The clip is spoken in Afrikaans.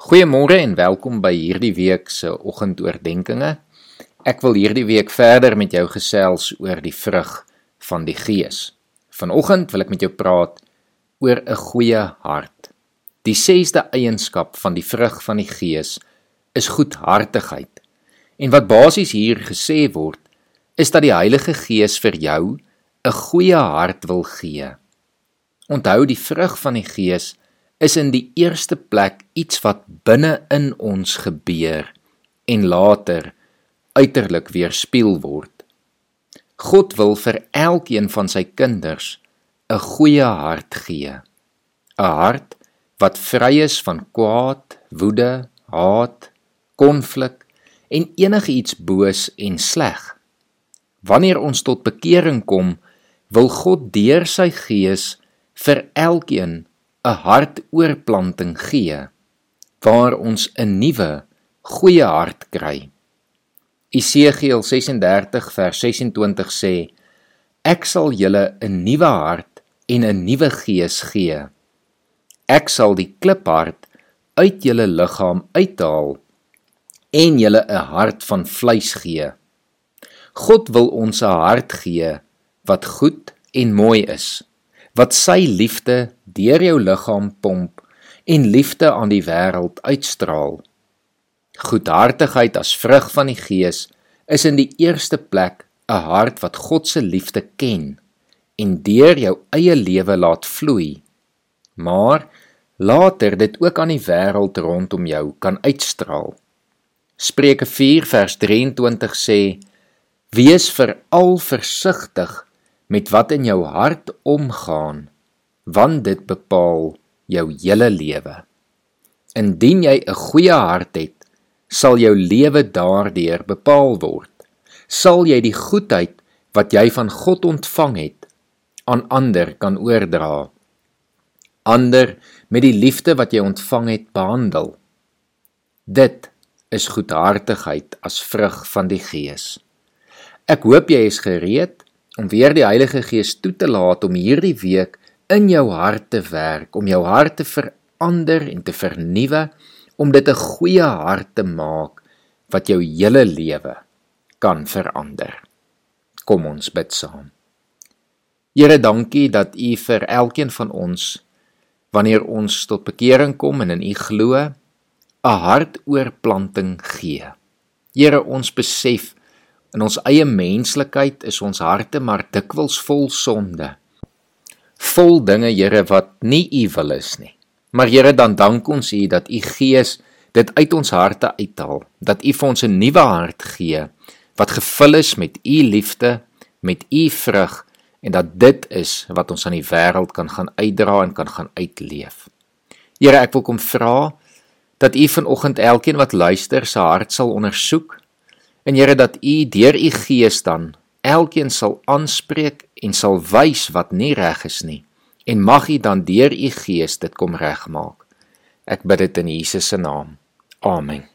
Goeiemôre en welkom by hierdie week se oggendoordenkings. Ek wil hierdie week verder met jou gesels oor die vrug van die Gees. Vanoggend wil ek met jou praat oor 'n goeie hart. Die sesde eienskap van die vrug van die Gees is goedhartigheid. En wat basies hier gesê word, is dat die Heilige Gees vir jou 'n goeie hart wil gee. Onthou die vrug van die Gees is in die eerste plek iets wat binne in ons gebeur en later uiterlik weerspieël word. God wil vir elkeen van sy kinders 'n goeie hart gee. 'n Hart wat vry is van kwaad, woede, haat, konflik en enigiets boos en sleg. Wanneer ons tot bekering kom, wil God deur sy gees vir elkeen 'n hartoorplanting gee waar ons 'n nuwe goeie hart kry. Esegiel 36 vers 26 sê: Ek sal julle 'n nuwe hart en 'n nuwe gees gee. Ek sal die kliphart uit julle liggaam uithaal en julle 'n hart van vleis gee. God wil ons 'n hart gee wat goed en mooi is wat sy liefde deur jou liggaam pomp en liefde aan die wêreld uitstraal. Goedhartigheid as vrug van die Gees is in die eerste plek 'n hart wat God se liefde ken en deur jou eie lewe laat vloei. Maar later dit ook aan die wêreld rondom jou kan uitstraal. Spreuke 4 vers 23 sê: Wees veral versigtig met wat in jou hart omgaan, want dit bepaal jou hele lewe. Indien jy 'n goeie hart het, sal jou lewe daardeur bepaal word. Sal jy die goedheid wat jy van God ontvang het aan ander kan oordra. Ander met die liefde wat jy ontvang het behandel. Dit is goedhartigheid as vrug van die Gees. Ek hoop jy is gereed om weer die Heilige Gees toe te laat om hierdie week in jou hart te werk, om jou hart te verander en te vernuwe, om dit 'n goeie hart te maak wat jou hele lewe kan verander. Kom ons bid saam. Here, dankie dat U vir elkeen van ons wanneer ons tot bekering kom en in U glo, 'n hartoorplanting gee. Here, ons besef In ons eie menslikheid is ons harte maar dikwels vol sonde. Vol dinge, Here, wat nie U wil is nie. Maar Here, dan dank ons U dat U Gees dit uit ons harte uithaal, dat U vir ons 'n nuwe hart gee wat gevul is met U liefde, met U vrug en dat dit is wat ons aan die wêreld kan gaan uitdra en kan gaan uitleef. Here, ek wil kom vra dat U vanoggend elkeen wat luister se hart sal ondersoek En Here dat U deur U Gees dan elkeen sal aanspreek en sal wys wat nie reg is nie. En mag U dan deur U Gees dit kom regmaak. Ek bid dit in Jesus se naam. Amen.